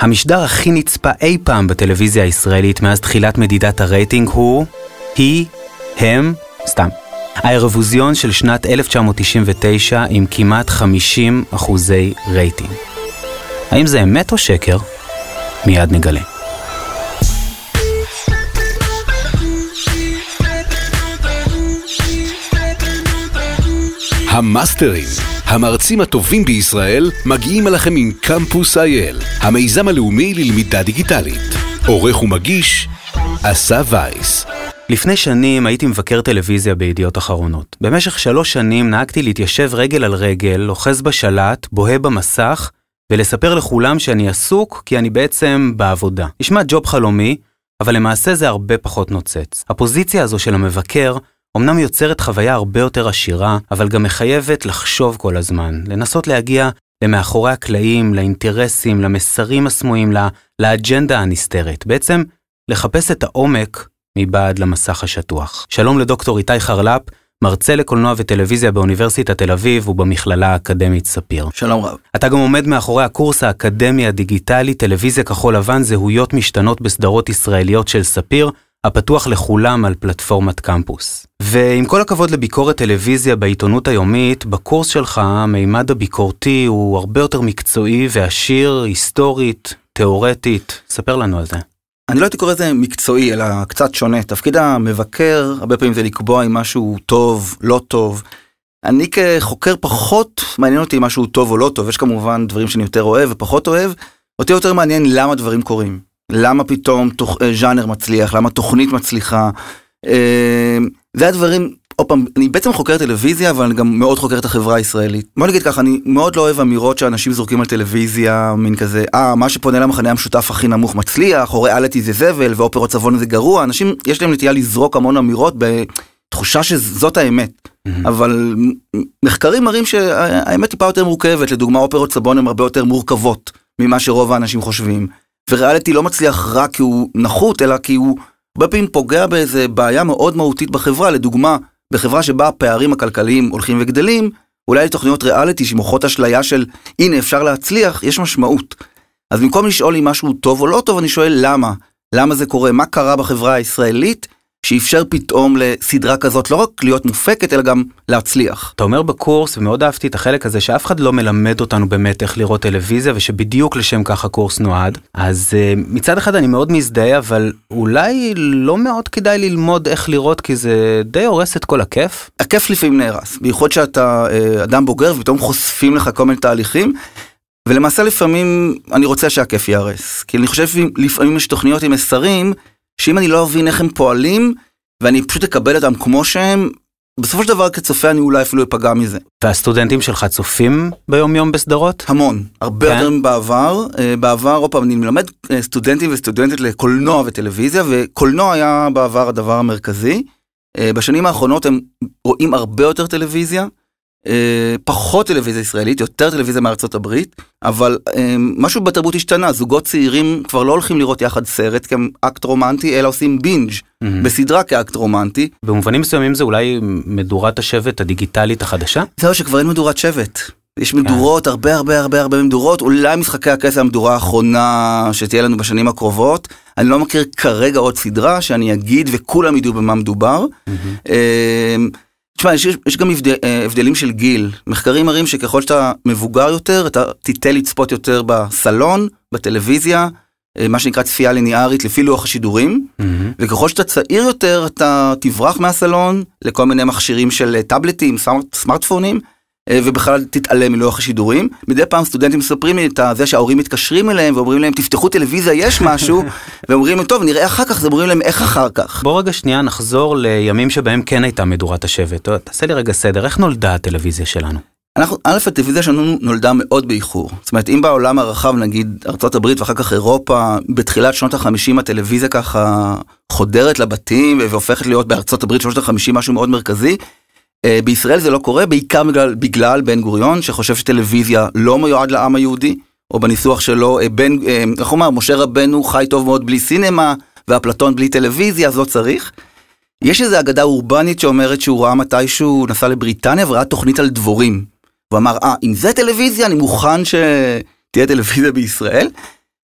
המשדר הכי נצפה אי פעם בטלוויזיה הישראלית מאז תחילת מדידת הרייטינג הוא היא, הם, סתם. האירוויזיון של שנת 1999 עם כמעט 50 אחוזי רייטינג. האם זה אמת או שקר? מיד נגלה. המאסטרים, המרצים הטובים בישראל, מגיעים אליכם עם קמפוס אייל, המיזם הלאומי ללמידה דיגיטלית. עורך ומגיש, אסף וייס. לפני שנים הייתי מבקר טלוויזיה בידיעות אחרונות. במשך שלוש שנים נהגתי להתיישב רגל על רגל, אוחז בשלט, בוהה במסך, ולספר לכולם שאני עסוק כי אני בעצם בעבודה. נשמע ג'וב חלומי, אבל למעשה זה הרבה פחות נוצץ. הפוזיציה הזו של המבקר אמנם יוצרת חוויה הרבה יותר עשירה, אבל גם מחייבת לחשוב כל הזמן, לנסות להגיע למאחורי הקלעים, לאינטרסים, למסרים הסמויים, לה, לאג'נדה הנסתרת. בעצם, לחפש את העומק מבעד למסך השטוח. שלום לדוקטור איתי חרלפ, מרצה לקולנוע וטלוויזיה באוניברסיטת תל אביב ובמכללה האקדמית ספיר. שלום רב. אתה גם עומד מאחורי הקורס האקדמי הדיגיטלי טלוויזיה כחול לבן זהויות משתנות בסדרות ישראליות של ספיר, הפתוח לכולם על פלטפורמת קמפוס. ועם כל הכבוד לביקורת טלוויזיה בעיתונות היומית, בקורס שלך המימד הביקורתי הוא הרבה יותר מקצועי ועשיר, היסטורית, תאורטית. ספר לנו על זה. אני לא הייתי קורא לזה מקצועי, אלא קצת שונה. תפקיד המבקר, הרבה פעמים זה לקבוע אם משהו טוב, לא טוב. אני כחוקר פחות מעניין אותי אם משהו טוב או לא טוב, יש כמובן דברים שאני יותר אוהב ופחות אוהב. אותי יותר מעניין למה דברים קורים. למה פתאום תוך, ז'אנר מצליח, למה תוכנית מצליחה. אה, זה הדברים, עוד פעם, אני בעצם חוקר טלוויזיה, אבל אני גם מאוד חוקר את החברה הישראלית. בוא נגיד ככה, אני מאוד לא אוהב אמירות שאנשים זורקים על טלוויזיה, מין כזה, אה, מה שפונה למחנה המשותף הכי נמוך מצליח, או ריאליטי זה זבל, ואופרות צבון זה גרוע, אנשים, יש להם נטייה לזרוק המון אמירות בתחושה שזאת האמת. Mm-hmm. אבל מחקרים מראים שהאמת טיפה יותר מורכבת, לדוגמה אופרות סבון הן הרבה יותר מורכבות ממה שרוב האנשים חושבים. וריאליטי לא מצליח רק כי הוא נחות, אלא כי הוא הרבה פעמים פוגע באיזה בעיה מאוד מהותית בחברה, לדוגמה, בחברה שבה הפערים הכלכליים הולכים וגדלים, אולי לתוכניות ריאליטי שמוכרות אשליה של הנה אפשר להצליח, יש משמעות. אז במקום לשאול אם משהו טוב או לא טוב, אני שואל למה. למה זה קורה? מה קרה בחברה הישראלית שאפשר פתאום לסדרה כזאת לא רק להיות מופקת, אלא גם להצליח. אתה אומר בקורס, ומאוד אהבתי את החלק הזה, שאף אחד לא מלמד אותנו באמת איך לראות טלוויזיה, ושבדיוק לשם כך הקורס נועד. אז uh, מצד אחד אני מאוד מזדהה, אבל אולי לא מאוד כדאי ללמוד איך לראות, כי זה די הורס את כל הכיף. הכיף לפעמים נהרס, בייחוד שאתה uh, אדם בוגר, ופתאום חושפים לך כל מיני תהליכים. ולמעשה לפעמים אני רוצה שהכיף ייהרס. כי אני חושב שלפעמים יש תוכניות עם מסרים שאם אני לא אבין איך הם פועלים, ואני פשוט אקבל אותם כמו שהם, בסופו של דבר כצופה אני אולי אפילו אפגע מזה. והסטודנטים שלך צופים ביום יום בסדרות? המון, הרבה כן? יותר מבעבר. אה, בעבר, עוד פעם, אני מלמד אה, סטודנטים וסטודנטית לקולנוע וטלוויזיה, וקולנוע היה בעבר הדבר המרכזי. אה, בשנים האחרונות הם רואים הרבה יותר טלוויזיה. אה, פחות טלוויזיה ישראלית, יותר טלוויזיה מארצות הברית, אבל אה, משהו בתרבות השתנה, זוגות צעירים כבר לא הולכים לראות יחד סרט כאקט רומנטי, אלא עושים בינג' mm-hmm. בסדרה כאקט רומנטי. במובנים מסוימים זה אולי מדורת השבט הדיגיטלית החדשה? זהו שכבר אין מדורת שבט. יש מדורות, הרבה הרבה הרבה הרבה מדורות, אולי משחקי הכסף המדורה האחרונה שתהיה לנו בשנים הקרובות. אני לא מכיר כרגע עוד סדרה שאני אגיד וכולם ידעו במה מדובר. Mm-hmm. תשמע, יש, יש גם הבדל, אה, הבדלים של גיל. מחקרים מראים שככל שאתה מבוגר יותר, אתה תיטה לצפות יותר בסלון, בטלוויזיה, אה, מה שנקרא צפייה ליניארית לפי לוח השידורים, mm-hmm. וככל שאתה צעיר יותר, אתה תברח מהסלון לכל מיני מכשירים של טאבלטים, סמארט, סמארטפונים, ובכלל תתעלם מלוח השידורים. מדי פעם סטודנטים מספרים לי את זה שההורים מתקשרים אליהם ואומרים להם תפתחו טלוויזיה יש משהו ואומרים להם טוב נראה אחר כך אז אומרים להם איך אחר כך. בוא רגע שנייה נחזור לימים שבהם כן הייתה מדורת השבט. תעשה לי רגע סדר איך נולדה הטלוויזיה שלנו. אנחנו, א', הטלוויזיה שלנו נולדה מאוד באיחור. זאת אומרת, אם בעולם הרחב, נגיד ארה"ב ואחר כך אירופה, בתחילת שנות החמישים הטלוויזיה ככה חודרת לבתים והופכת להיות בארצות הברית שנות החמישים משהו מאוד מרכזי, אה, בישראל זה לא קורה בעיקר בגלל, בגלל בן גוריון שחושב שטלוויזיה לא מיועד לעם היהודי או בניסוח שלו אה, בן אה, איך הוא אמר משה רבנו חי טוב מאוד בלי סינמה ואפלטון בלי טלוויזיה אז לא צריך. יש איזו אגדה אורבנית שאומרת שהוא ראה מתישהו נסע לבריטניה וראה תוכנית על דבורים. הוא אמר אה אם זה טלוויזיה אני מוכן ש... תהיה טלוויזיה בישראל.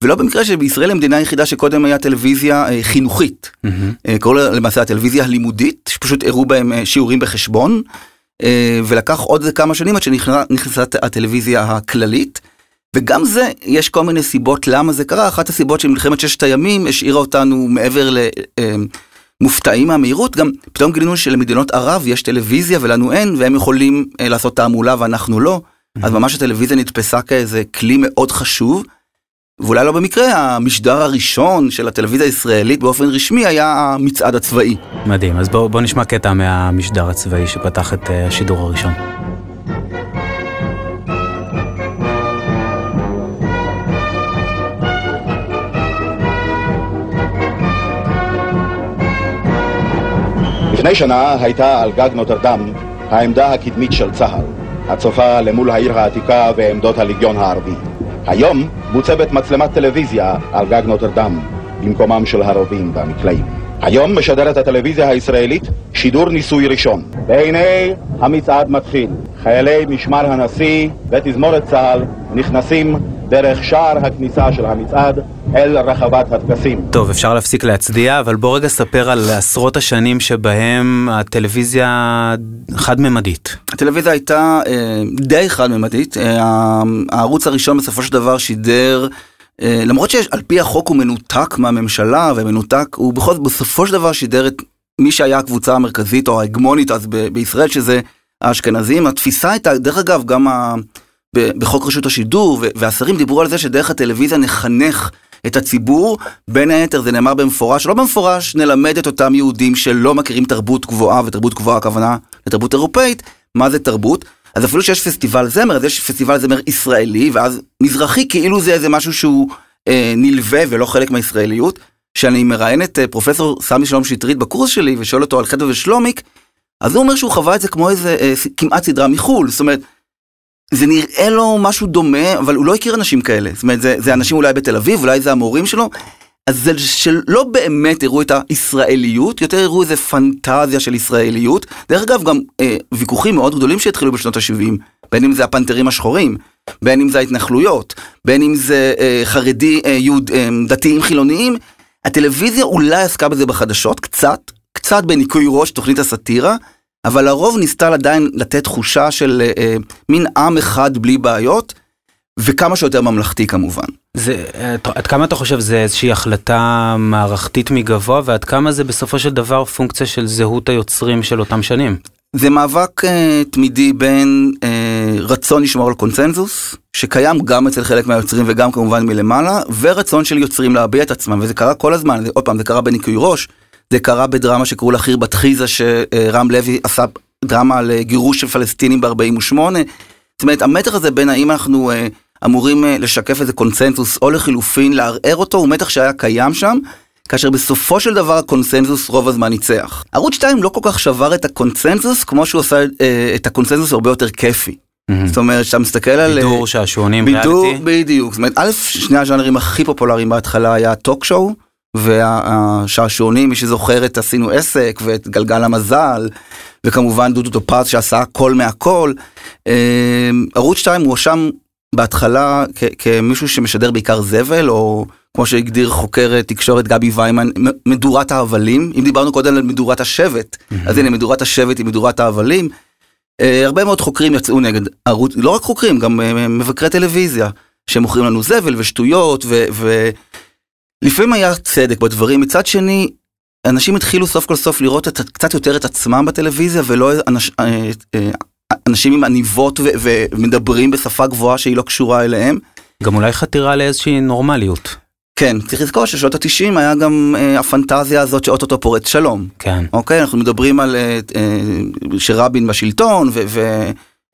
ולא במקרה שבישראל המדינה היחידה שקודם היה טלוויזיה אה, חינוכית. Mm-hmm. קוראים לה למעשה הטלוויזיה הלימודית, שפשוט הראו בהם אה, שיעורים בחשבון, אה, ולקח עוד כמה שנים עד שנכנסה הטלוויזיה הכללית. וגם זה, יש כל מיני סיבות למה זה קרה, אחת הסיבות של מלחמת ששת הימים השאירה אותנו מעבר למופתעים מהמהירות, גם פתאום גילינו שלמדינות ערב יש טלוויזיה ולנו אין, והם יכולים לעשות תעמולה ואנחנו לא, אז ממש הטלוויזיה נתפסה כאיזה כלי מאוד חשוב. ואולי לא במקרה, המשדר הראשון של הטלוויזיה הישראלית באופן רשמי היה המצעד הצבאי. מדהים, אז בואו בוא נשמע קטע מהמשדר הצבאי שפתח את אה, השידור הראשון. לפני שנה הייתה על גג נוטרדם העמדה הקדמית של צה"ל, הצופה למול העיר העתיקה ועמדות הליגיון הערבי. היום מוצבת מצלמת טלוויזיה על גג נוטרדם, במקומם של הרובים והמקלעים. היום משדרת הטלוויזיה הישראלית שידור ניסוי ראשון. והנה המצעד מתחיל. חיילי משמר הנשיא ותזמורת צה"ל נכנסים דרך שער הכניסה של המצעד אל רחבת הטקסים. טוב, אפשר להפסיק להצדיע, אבל בוא רגע ספר על עשרות השנים שבהם הטלוויזיה חד-ממדית. הטלוויזיה הייתה אה, די חד-ממדית. אה, הערוץ הראשון בסופו של דבר שידר... אה, למרות שעל פי החוק הוא מנותק מהממשלה ומנותק, הוא בכל זאת בסופו של דבר שידר את מי שהיה הקבוצה המרכזית או ההגמונית אז ב- בישראל שזה האשכנזים. התפיסה הייתה, דרך אגב, גם ה... בחוק רשות השידור, והשרים דיברו על זה שדרך הטלוויזיה נחנך את הציבור, בין היתר זה נאמר במפורש, לא במפורש, נלמד את אותם יהודים שלא מכירים תרבות גבוהה, ותרבות גבוהה הכוונה לתרבות אירופאית, מה זה תרבות. אז אפילו שיש פסטיבל זמר, אז יש פסטיבל זמר ישראלי, ואז מזרחי כאילו זה איזה משהו שהוא אה, נלווה ולא חלק מהישראליות. כשאני מראיין את אה, פרופסור סמי שלום שטרית בקורס שלי ושואל אותו על חדווה ושלומיק, אז הוא אומר שהוא חווה את זה כמו איזה אה, כמעט סדרה מחו"ל, זאת אומרת, זה נראה לו משהו דומה, אבל הוא לא הכיר אנשים כאלה. זאת אומרת, זה, זה אנשים אולי בתל אביב, אולי זה המורים שלו. אז זה שלא באמת הראו את הישראליות, יותר הראו איזה פנטזיה של ישראליות. דרך אגב, גם אה, ויכוחים מאוד גדולים שהתחילו בשנות ה-70, בין אם זה הפנתרים השחורים, בין אם זה ההתנחלויות, בין אם זה אה, חרדי, אה, יהוד, אה, דתיים חילוניים. הטלוויזיה אולי עסקה בזה בחדשות, קצת, קצת בניקוי ראש, תוכנית הסאטירה, אבל לרוב ניסתה עדיין לתת תחושה של אה, אה, מין עם אחד בלי בעיות, וכמה שיותר ממלכתי כמובן. זה, עד כמה אתה חושב זה איזושהי החלטה מערכתית מגבוה, ועד כמה זה בסופו של דבר פונקציה של זהות היוצרים של אותם שנים? זה מאבק אה, תמידי בין אה, רצון לשמור על קונצנזוס, שקיים גם אצל חלק מהיוצרים וגם כמובן מלמעלה, ורצון של יוצרים להביע את עצמם, וזה קרה כל הזמן, עוד פעם, זה קרה בניקוי ראש. זה קרה בדרמה שקראו לה חירבת חזעה, שרם לוי עשה דרמה על גירוש של פלסטינים ב-48. זאת אומרת, המתח הזה בין האם אנחנו אה, אמורים אה, לשקף איזה קונצנזוס, או לחילופין לערער אותו, הוא מתח שהיה קיים שם. כאשר בסופו של דבר הקונסנזוס רוב הזמן ניצח. ערוץ 2 לא כל כך שבר את הקונסנזוס כמו שהוא עשה אה, את הקונסנזוס הרבה יותר כיפי. Mm-hmm. זאת אומרת, שאתה מסתכל על... בידור שעשועונים ריאליטי. בידור, בדיוק. זאת אומרת, א', שני הז'אנרים הכי פופולריים בהתחלה היה טוק שואו, והשעשועונים, מי שזוכר את עשינו עסק ואת גלגל המזל, וכמובן דודו טופז שעשה הכל מהכל. אמ, ערוץ 2 הואשם בהתחלה כמישהו שמשדר בעיקר זבל, או כמו שהגדיר חוקר תקשורת גבי ויימן, מדורת ההבלים. אם דיברנו קודם על מדורת השבט, mm-hmm. אז הנה מדורת השבט היא מדורת ההבלים. Uh, הרבה מאוד חוקרים יצאו נגד ערוץ, לא רק חוקרים, גם uh, מבקרי טלוויזיה, שמוכרים לנו זבל ושטויות, ו... ו לפעמים היה צדק בדברים, מצד שני, אנשים התחילו סוף כל סוף לראות את, קצת יותר את עצמם בטלוויזיה, ולא אנש, אה, אה, אנשים עם עניבות ו, ומדברים בשפה גבוהה שהיא לא קשורה אליהם. גם אולי חתירה לאיזושהי נורמליות. כן, צריך לזכור ששנות התשעים היה גם אה, הפנטזיה הזאת שאו-טו-טו פורץ שלום. כן. אוקיי, אנחנו מדברים על אה, אה, שרבין בשלטון,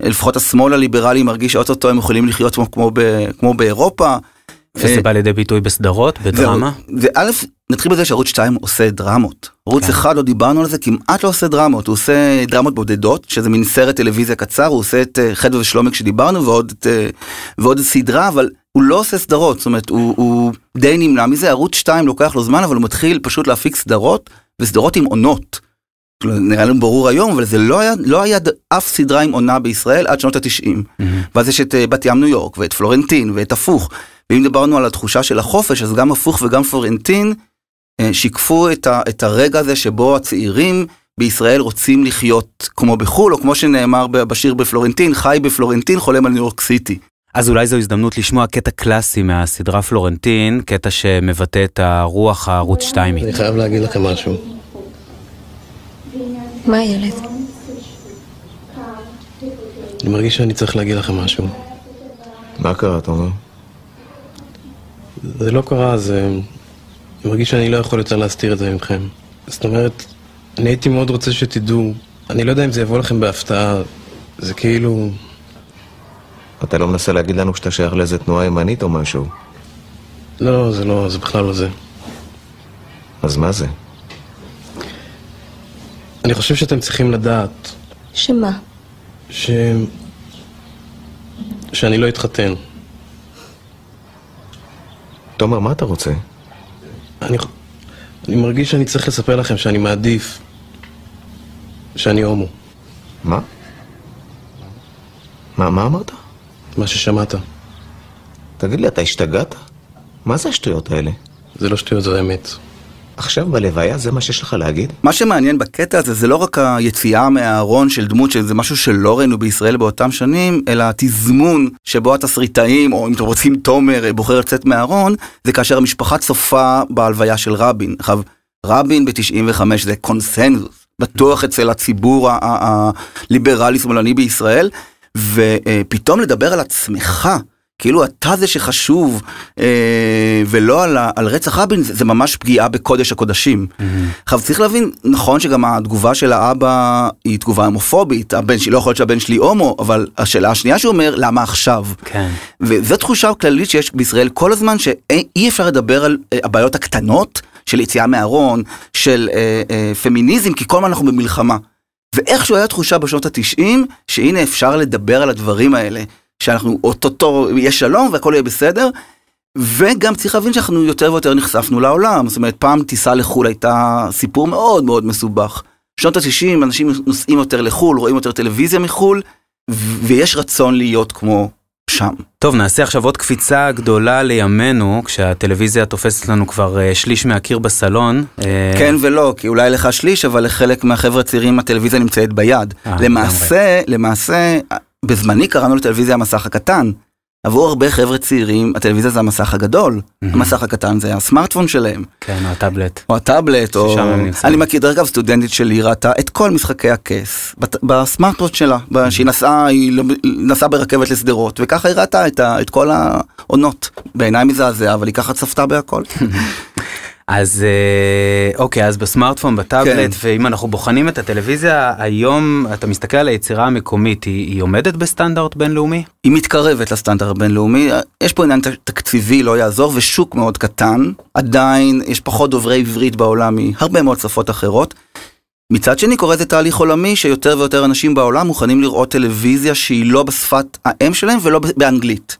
ולפחות השמאל הליברלי מרגיש שאו-טו-טו הם יכולים לחיות כמו, כמו, ב, כמו באירופה. וזה אה, בא לידי ביטוי בסדרות, בדרמה? זה א', נתחיל בזה שערוץ 2 עושה דרמות. ערוץ 1 כן. לא דיברנו על זה, כמעט לא עושה דרמות, הוא עושה דרמות בודדות, שזה מין סרט טלוויזיה קצר, הוא עושה את אה, חדווה ושלומק שדיברנו ועוד, אה, ועוד סדרה, אבל הוא לא עושה סדרות, זאת אומרת, הוא, הוא די נמנע מזה, ערוץ 2 לוקח לו זמן, אבל הוא מתחיל פשוט להפיק סדרות, וסדרות עם עונות. נראה לנו ברור היום, אבל זה לא היה, לא היה אף סדרה עם עונה בישראל עד שנות התשעים. Mm-hmm. ואז יש את בת ים ניו יורק, ואת פלורנטין, ואת הפוך. ואם דיברנו על התחושה של החופש, אז גם הפוך וגם פלורנטין שיקפו את, ה, את הרגע הזה שבו הצעירים בישראל רוצים לחיות כמו בחו"ל, או כמו שנאמר בשיר בפלורנטין, חי בפלורנטין, חולם על ניו יורק סיטי. אז אולי זו הזדמנות לשמוע קטע קלאסי מהסדרה פלורנטין, קטע שמבטא את הרוח הערוץ 2. אני חייב להגיד לכם משהו. מה ילד? אני מרגיש שאני צריך להגיד לכם משהו. מה קרה, תומר? זה לא קרה, זה... אני מרגיש שאני לא יכול יותר להסתיר את זה ממכם. זאת אומרת, אני הייתי מאוד רוצה שתדעו, אני לא יודע אם זה יבוא לכם בהפתעה, זה כאילו... אתה לא מנסה להגיד לנו שאתה שייך לאיזה תנועה ימנית או משהו? לא, זה לא, זה בכלל לא זה. אז מה זה? אני חושב שאתם צריכים לדעת... שמה? ש... שאני לא אתחתן. תומר, מה אתה רוצה? אני, אני מרגיש שאני צריך לספר לכם שאני מעדיף שאני הומו. מה? מה, מה אמרת? מה ששמעת. תגיד לי, אתה השתגעת? מה זה השטויות האלה? זה לא שטויות, זו האמת. עכשיו בלוויה זה מה שיש לך להגיד? מה שמעניין בקטע הזה זה לא רק היציאה מהארון של דמות שזה משהו שלא ראינו בישראל באותם שנים, אלא התזמון שבו התסריטאים, או אם אתם רוצים תומר, בוחר לצאת מהארון, זה כאשר המשפחה צופה בהלוויה של רבין. עכשיו, רבין ב-95 זה קונסנזוס, בטוח אצל הציבור הליברלי-שמאלני בישראל, ופתאום לדבר על עצמך. כאילו אתה זה שחשוב, אה, ולא על, על רצח רבין, זה, זה ממש פגיעה בקודש הקודשים. Mm-hmm. עכשיו צריך להבין, נכון שגם התגובה של האבא היא תגובה הומופובית, הבן שלי, לא יכול להיות שהבן שלי הומו, אבל השאלה השנייה שהוא אומר, למה עכשיו? כן. וזו תחושה כללית שיש בישראל כל הזמן, שאי אפשר לדבר על אה, הבעיות הקטנות של יציאה מהארון, של אה, אה, פמיניזם, כי כל הזמן אנחנו במלחמה. ואיכשהו הייתה תחושה בשנות התשעים, שהנה אפשר לדבר על הדברים האלה. שאנחנו אוטוטו יהיה שלום והכל יהיה בסדר. וגם צריך להבין שאנחנו יותר ויותר נחשפנו לעולם, זאת אומרת פעם טיסה לחו"ל הייתה סיפור מאוד מאוד מסובך. שנות ה-60 אנשים נוסעים יותר לחו"ל, רואים יותר טלוויזיה מחו"ל, ויש רצון להיות כמו שם. טוב, נעשה עכשיו עוד קפיצה גדולה לימינו, כשהטלוויזיה תופסת לנו כבר uh, שליש מהקיר בסלון. Uh... כן ולא, כי אולי לך שליש, אבל לחלק מהחבר'ה הצעירים הטלוויזיה נמצאת ביד. 아, למעשה, למעשה, בזמני קראנו לטלוויזיה המסך הקטן. עבור הרבה חבר'ה צעירים, הטלוויזיה זה המסך הגדול. Mm-hmm. המסך הקטן זה הסמארטפון שלהם. כן, או הטאבלט. או הטאבלט, או... אני מכיר, דרך אגב, סטודנטית שלי ראתה את כל משחקי הכס בסמארטפון שלה, mm-hmm. שהיא נסעה, היא לא- נסעה ברכבת לשדרות, וככה היא ראתה את, את כל העונות. בעיניי מזעזע, אבל היא ככה צפתה בהכל. אז אה, אוקיי, אז בסמארטפון, בטאבלט, כן. ואם אנחנו בוחנים את הטלוויזיה, היום אתה מסתכל על היצירה המקומית, היא, היא עומדת בסטנדרט בינלאומי? היא מתקרבת לסטנדרט הבינלאומי, יש פה עניין תקציבי, לא יעזור, ושוק מאוד קטן, עדיין יש פחות דוברי עברית בעולם מהרבה מאוד שפות אחרות. מצד שני קורה זה תהליך עולמי שיותר ויותר אנשים בעולם מוכנים לראות טלוויזיה שהיא לא בשפת האם שלהם ולא באנגלית.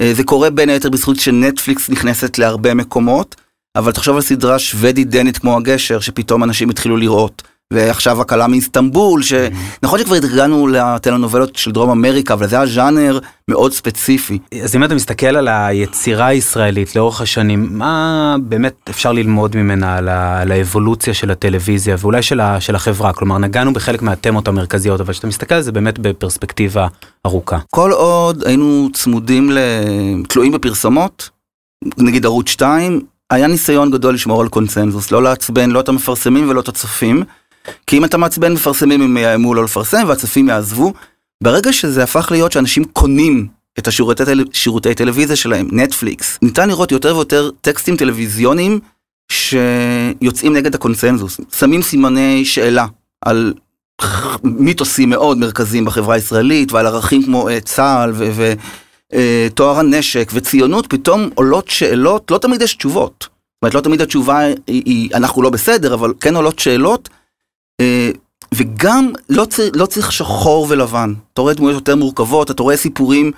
אה, זה קורה בין היתר בזכות שנטפליקס נכנסת להרבה מקומות. אבל תחשוב על סדרה שוודית דנית כמו הגשר, שפתאום אנשים התחילו לראות. ועכשיו הקלה מאיסטנבול, שנכון שכבר התגענו לטלנובלות של דרום אמריקה, אבל זה היה ז'אנר מאוד ספציפי. אז אם אתה מסתכל על היצירה הישראלית לאורך השנים, מה באמת אפשר ללמוד ממנה על, ה, על האבולוציה של הטלוויזיה ואולי של, ה, של החברה? כלומר, נגענו בחלק מהתמות המרכזיות, אבל כשאתה מסתכל על זה באמת בפרספקטיבה ארוכה. כל עוד היינו צמודים, תלויים בפרסומות, נגיד ערוץ 2, היה ניסיון גדול לשמור על קונצנזוס, לא לעצבן לא את המפרסמים ולא את הצופים, כי אם אתה מעצבן מפרסמים הם יאיימו לא לפרסם והצופים יעזבו. ברגע שזה הפך להיות שאנשים קונים את השירותי שירותי טלוויזיה שלהם, נטפליקס, ניתן לראות יותר ויותר טקסטים טלוויזיוניים שיוצאים נגד הקונצנזוס, שמים סימני שאלה על מיתוסים מאוד מרכזיים בחברה הישראלית ועל ערכים כמו אה, צה"ל ו... אה, טוהר הנשק וציונות, פתאום עולות שאלות, לא תמיד יש תשובות. זאת אומרת, לא תמיד התשובה היא, היא אנחנו לא בסדר, אבל כן עולות שאלות. אה, וגם לא, צר, לא צריך שחור ולבן. אתה רואה דמויות יותר מורכבות, אתה רואה סיפורים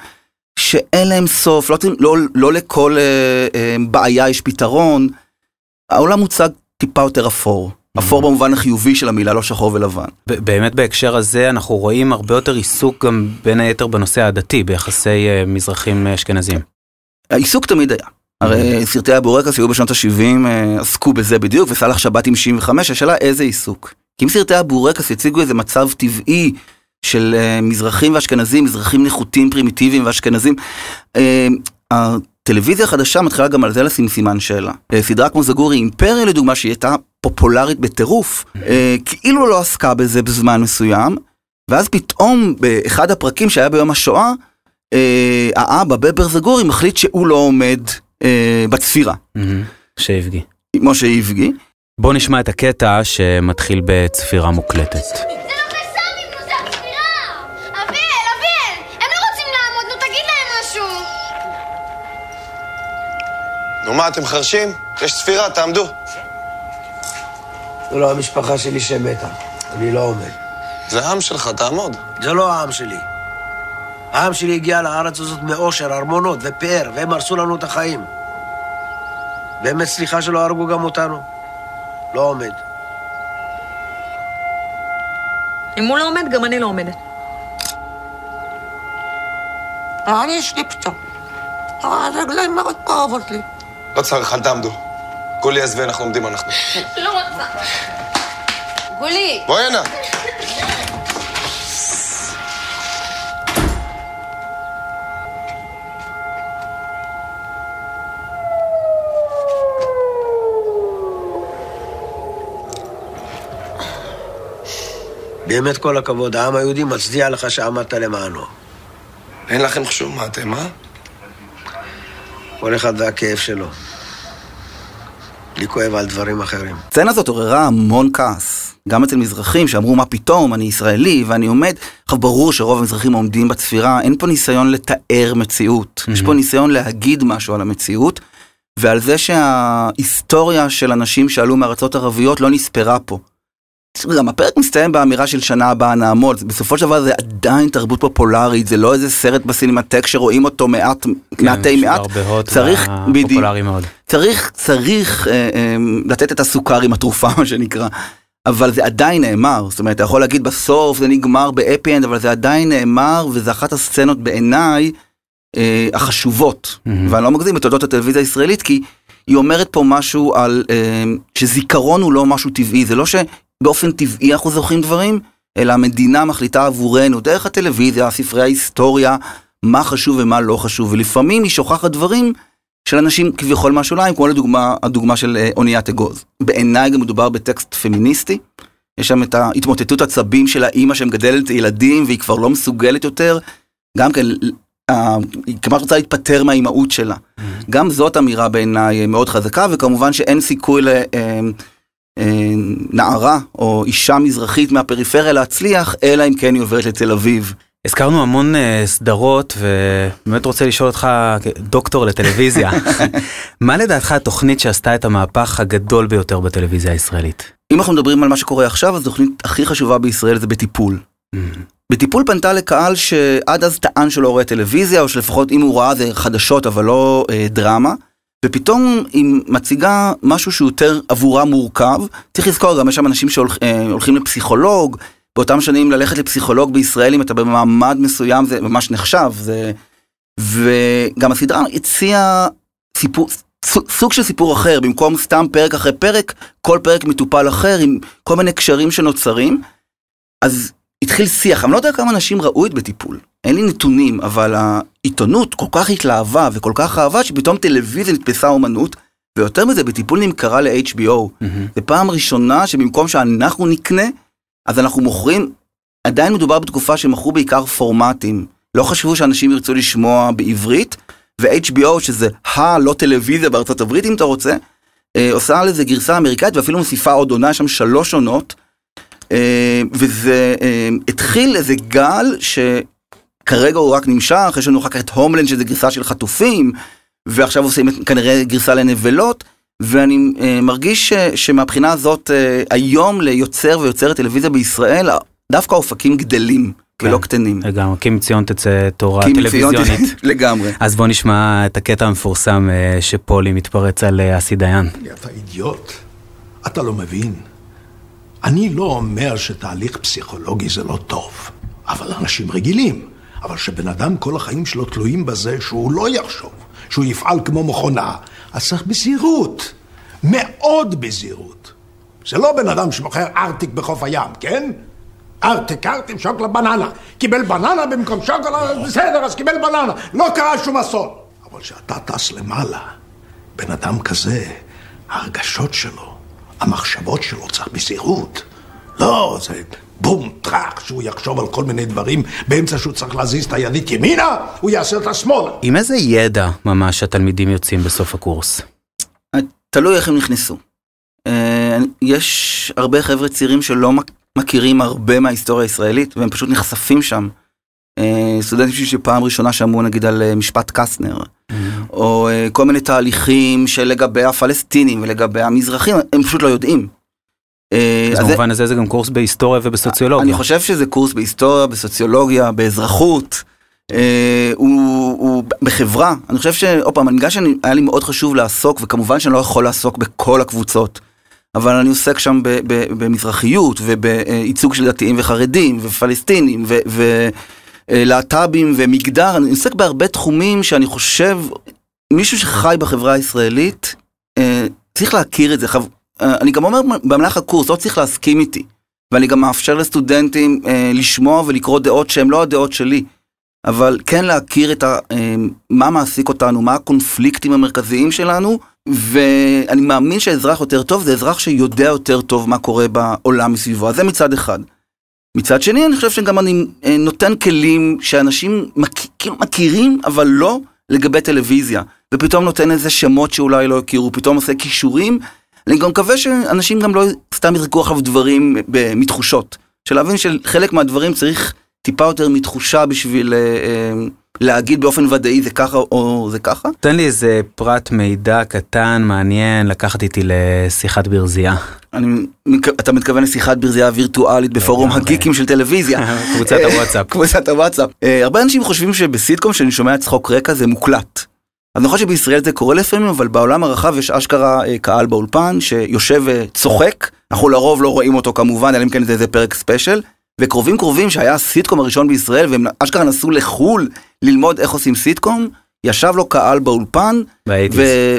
שאין להם סוף, לא, לא, לא לכל אה, אה, בעיה יש פתרון. העולם מוצג טיפה יותר אפור. אפור במובן החיובי של המילה, לא שחור ולבן. באמת בהקשר הזה אנחנו רואים הרבה יותר עיסוק גם בין היתר בנושא העדתי ביחסי אה, מזרחים אשכנזים. העיסוק תמיד היה. הרי סרטי הבורקס היו בשנות ה-70, עסקו בזה בדיוק, וסאלח שבת עם 75, השאלה איזה עיסוק. כי אם סרטי הבורקס הציגו איזה מצב טבעי של מזרחים ואשכנזים, מזרחים נחותים פרימיטיביים ואשכנזים, הטלוויזיה החדשה מתחילה גם על זה לשים סימן שאלה. סדרה כמו זגורי אימפריה לדוגמה, שהיא הייתה פופולרית בטירוף, כאילו לא עסקה בזה בזמן מסוים, ואז פתאום באחד הפרקים שהיה ביום השואה, האבא בבר זגורי מחליט שהוא לא עומד בצפירה. שהבגי. משה איבגי. בוא נשמע את הקטע שמתחיל בצפירה מוקלטת. נו מה, אתם חרשים? יש צפירה, תעמדו. זה לא המשפחה שלי שמתה, אני לא עומד. זה העם שלך, תעמוד. זה לא העם שלי. העם שלי הגיע לארץ הזאת מאושר, ארמונות ופאר, והם הרסו לנו את החיים. באמת סליחה שלא הרגו גם אותנו. לא עומד. אם הוא לא עומד, גם אני לא עומדת. אני יש לי פתאום. הרגליים מאוד כואבות לי. לא צריך, אל תעמדו. גולי עזבי, אנחנו עומדים אנחנו. לא רוצה. גולי. בואי הנה. באמת כל הכבוד, העם היהודי מצדיע לך שעמדת למענו. אין לכם חשוב מה אתם, אה? כל אחד והכאב שלו. לי כואב על דברים אחרים. הסצנה הזאת עוררה המון כעס. גם אצל מזרחים שאמרו מה פתאום, אני ישראלי ואני עומד. עכשיו ברור שרוב המזרחים עומדים בצפירה, אין פה ניסיון לתאר מציאות. Mm-hmm. יש פה ניסיון להגיד משהו על המציאות, ועל זה שההיסטוריה של אנשים שעלו מארצות ערביות לא נספרה פה. גם הפרק מסתיים באמירה של שנה הבאה נעמוד, בסופו של דבר זה עדיין תרבות פופולרית, זה לא איזה סרט בסינמטק שרואים אותו מעט, כן, מעטי מעט, צריך, בדיוק, צריך, צריך אה, אה, לתת את הסוכר עם התרופה מה שנקרא, אבל זה עדיין נאמר, זאת אומרת אתה יכול להגיד בסוף זה נגמר ב happy end, אבל זה עדיין נאמר וזה אחת הסצנות בעיניי אה, החשובות, mm-hmm. ואני לא מגזים בתולדות הטלוויזיה הישראלית כי היא אומרת פה משהו על אה, שזיכרון הוא לא משהו טבעי, זה לא ש... באופן טבעי אנחנו זוכרים דברים, אלא המדינה מחליטה עבורנו, דרך הטלוויזיה, ספרי ההיסטוריה, מה חשוב ומה לא חשוב, ולפעמים היא שוכחת דברים של אנשים כביכול מהשוליים, כמו לדוגמה הדוגמה של אה, אוניית אגוז. בעיניי גם מדובר בטקסט פמיניסטי, יש שם את ההתמוטטות עצבים של האימא שמגדלת ילדים והיא כבר לא מסוגלת יותר, גם כן, היא כמעט רוצה להתפטר מהאימהות שלה. Mm-hmm. גם זאת אמירה בעיניי מאוד חזקה, וכמובן שאין סיכוי ל... נערה או אישה מזרחית מהפריפריה להצליח, אלא אם כן היא עוברת לתל אביב. הזכרנו המון uh, סדרות ובאמת רוצה לשאול אותך דוקטור לטלוויזיה, מה לדעתך התוכנית שעשתה את המהפך הגדול ביותר בטלוויזיה הישראלית? אם אנחנו מדברים על מה שקורה עכשיו, אז התוכנית הכי חשובה בישראל זה בטיפול. Mm. בטיפול פנתה לקהל שעד אז טען שלא רואה טלוויזיה, או שלפחות אם הוא ראה זה חדשות אבל לא uh, דרמה. ופתאום היא מציגה משהו שהוא יותר עבורה מורכב. צריך לזכור, גם יש שם אנשים שהולכים לפסיכולוג, באותם שנים ללכת לפסיכולוג בישראל אם אתה במעמד מסוים זה ממש נחשב. זה... וגם הסדרה הציעה סיפור, סוג של סיפור אחר, במקום סתם פרק אחרי פרק, כל פרק מטופל אחר עם כל מיני קשרים שנוצרים. אז התחיל שיח, אני לא יודע כמה אנשים ראו את בטיפול, אין לי נתונים, אבל העיתונות כל כך התלהבה וכל כך אהבה שפתאום טלוויזיה נתפסה אומנות, ויותר מזה בטיפול נמכרה ל-HBO. Mm-hmm. זה פעם ראשונה שבמקום שאנחנו נקנה, אז אנחנו מוכרים, עדיין מדובר בתקופה שמכרו בעיקר פורמטים. לא חשבו שאנשים ירצו לשמוע בעברית, ו-HBO שזה הלא טלוויזיה בארצות הברית אם אתה רוצה, אה, עושה על זה גרסה אמריקאית ואפילו מוסיפה עוד עונה, יש שם שלוש עונות. אה, וזה אה, התחיל איזה גל שכרגע הוא רק נמשך, יש לנו אחר כך את הומלנד שזה גרסה של חטופים, ועכשיו עושים כנראה גרסה לנבלות, ואני אה, מרגיש שמבחינה הזאת היום ליוצר ויוצרת טלוויזיה בישראל, דווקא האופקים גדלים. כן, ולא קטנים. לגמרי, כי מציון תצא תורה טלוויזיונית. לגמרי. אז בוא נשמע את הקטע המפורסם שפולי מתפרץ על אסי דיין. אתה אידיוט, אתה לא מבין. אני לא אומר שתהליך פסיכולוגי זה לא טוב, אבל אנשים רגילים. אבל שבן אדם כל החיים שלו תלויים בזה שהוא לא יחשוב, שהוא יפעל כמו מכונה, אז צריך בזהירות, מאוד בזהירות. זה לא בן אדם שמוכר ארטיק בחוף הים, כן? ארטיק, ארטיק, שוקולד בננה. קיבל בננה במקום שוקולד, בסדר, אז קיבל בננה. לא קרה שום אסון. אבל כשאתה טס למעלה, בן אדם כזה, ההרגשות שלו, המחשבות שלו, צריך בזהירות. לא, זה בום, טראח, שהוא יחשוב על כל מיני דברים באמצע שהוא צריך להזיז את הידית ימינה, הוא יעשה את השמאלה. עם איזה ידע ממש התלמידים יוצאים בסוף הקורס? תלוי איך הם נכנסו. אה, יש הרבה חבר'ה צעירים שלא מכירים הרבה מההיסטוריה הישראלית, והם פשוט נחשפים שם. אה, סטודנטים שפעם ראשונה שמעו נגיד על אה, משפט קסטנר, mm-hmm. או כל מיני תהליכים שלגבי הפלסטינים ולגבי המזרחים, הם פשוט לא יודעים. אז במובן הזה זה גם קורס בהיסטוריה ובסוציולוגיה. אני חושב שזה קורס בהיסטוריה, בסוציולוגיה, באזרחות. הוא, בחברה, אני חושב שעוד פעם, בגלל שהיה לי מאוד חשוב לעסוק, וכמובן שאני לא יכול לעסוק בכל הקבוצות. אבל אני עוסק שם במזרחיות ובייצוג של דתיים וחרדים ופלסטינים ולהט"בים ומגדר, אני עוסק בהרבה תחומים שאני חושב, מישהו שחי בחברה הישראלית אה, צריך להכיר את זה. אה, אני גם אומר במהלך הקורס, לא צריך להסכים איתי. ואני גם מאפשר לסטודנטים אה, לשמוע ולקרוא דעות שהן לא הדעות שלי. אבל כן להכיר את ה, מה מעסיק אותנו, מה הקונפליקטים המרכזיים שלנו, ואני מאמין שאזרח יותר טוב זה אזרח שיודע יותר טוב מה קורה בעולם מסביבו, אז זה מצד אחד. מצד שני אני חושב שגם אני אה, נותן כלים שאנשים. כאילו מכירים אבל לא לגבי טלוויזיה, ופתאום נותן איזה שמות שאולי לא הכירו, פתאום עושה כישורים. אני גם מקווה שאנשים גם לא סתם יזרקו עכשיו דברים מתחושות, של להבין שחלק מהדברים צריך טיפה יותר מתחושה בשביל... אה, אה, להגיד באופן ודאי זה ככה או זה ככה? תן לי איזה פרט מידע קטן מעניין לקחת איתי לשיחת ברזייה. אני, אתה מתכוון לשיחת ברזייה וירטואלית בפורום הגיקים של טלוויזיה. קבוצת הוואטסאפ. קבוצת הוואטסאפ. אה, הרבה אנשים חושבים שבסיטקום שאני שומע צחוק רקע זה מוקלט. אז נכון שבישראל זה קורה לפעמים, אבל בעולם הרחב יש אשכרה אה, קהל באולפן שיושב וצוחק, אנחנו לרוב לא רואים אותו כמובן, אלא אם כן זה איזה פרק special, וקרובים קרובים שהיה הסיטקום הראשון בישראל, והם אשכרה נסעו לחו"ל ללמוד איך עושים סיטקום, ישב לו קהל באולפן,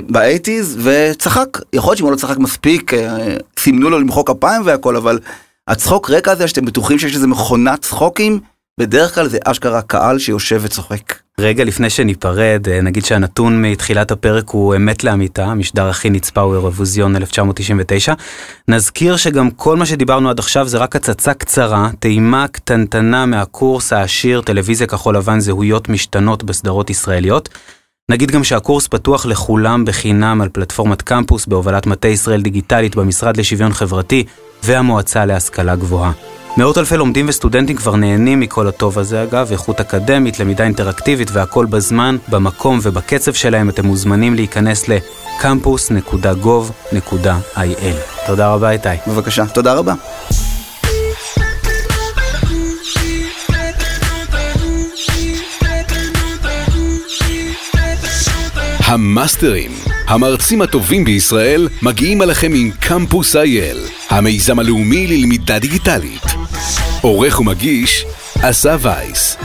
באייטיז, וצחק. יכול להיות שאם הוא לא צחק מספיק, אה, סימנו לו למחוא כפיים והכל, אבל הצחוק רקע הזה, שאתם בטוחים שיש איזה מכונת צחוקים, בדרך כלל זה אשכרה קהל שיושב וצוחק. רגע לפני שניפרד, אה, נגיד שהנתון מתחילת הפרק הוא אמת לאמיתה, המשדר הכי נצפה הוא אירוויזיון 1999. נזכיר שגם כל מה שדיברנו עד עכשיו זה רק הצצה קצרה, טעימה קטנטנה מהקורס העשיר טלוויזיה כחול לבן זהויות משתנות בסדרות ישראליות. נגיד גם שהקורס פתוח לכולם בחינם על פלטפורמת קמפוס בהובלת מטה ישראל דיגיטלית במשרד לשוויון חברתי והמועצה להשכלה גבוהה. מאות אלפי לומדים וסטודנטים כבר נהנים מכל הטוב הזה אגב, איכות אקדמית, למידה אינטראקטיבית והכל בזמן, במקום ובקצב שלהם אתם מוזמנים להיכנס ל-campus.gov.il. תודה רבה איתי. בבקשה, תודה רבה. המאסטרים, המרצים הטובים בישראל, מגיעים אליכם עם קמפוס אייל, המיזם הלאומי ללמידה דיגיטלית. עורך ומגיש, אסף וייס.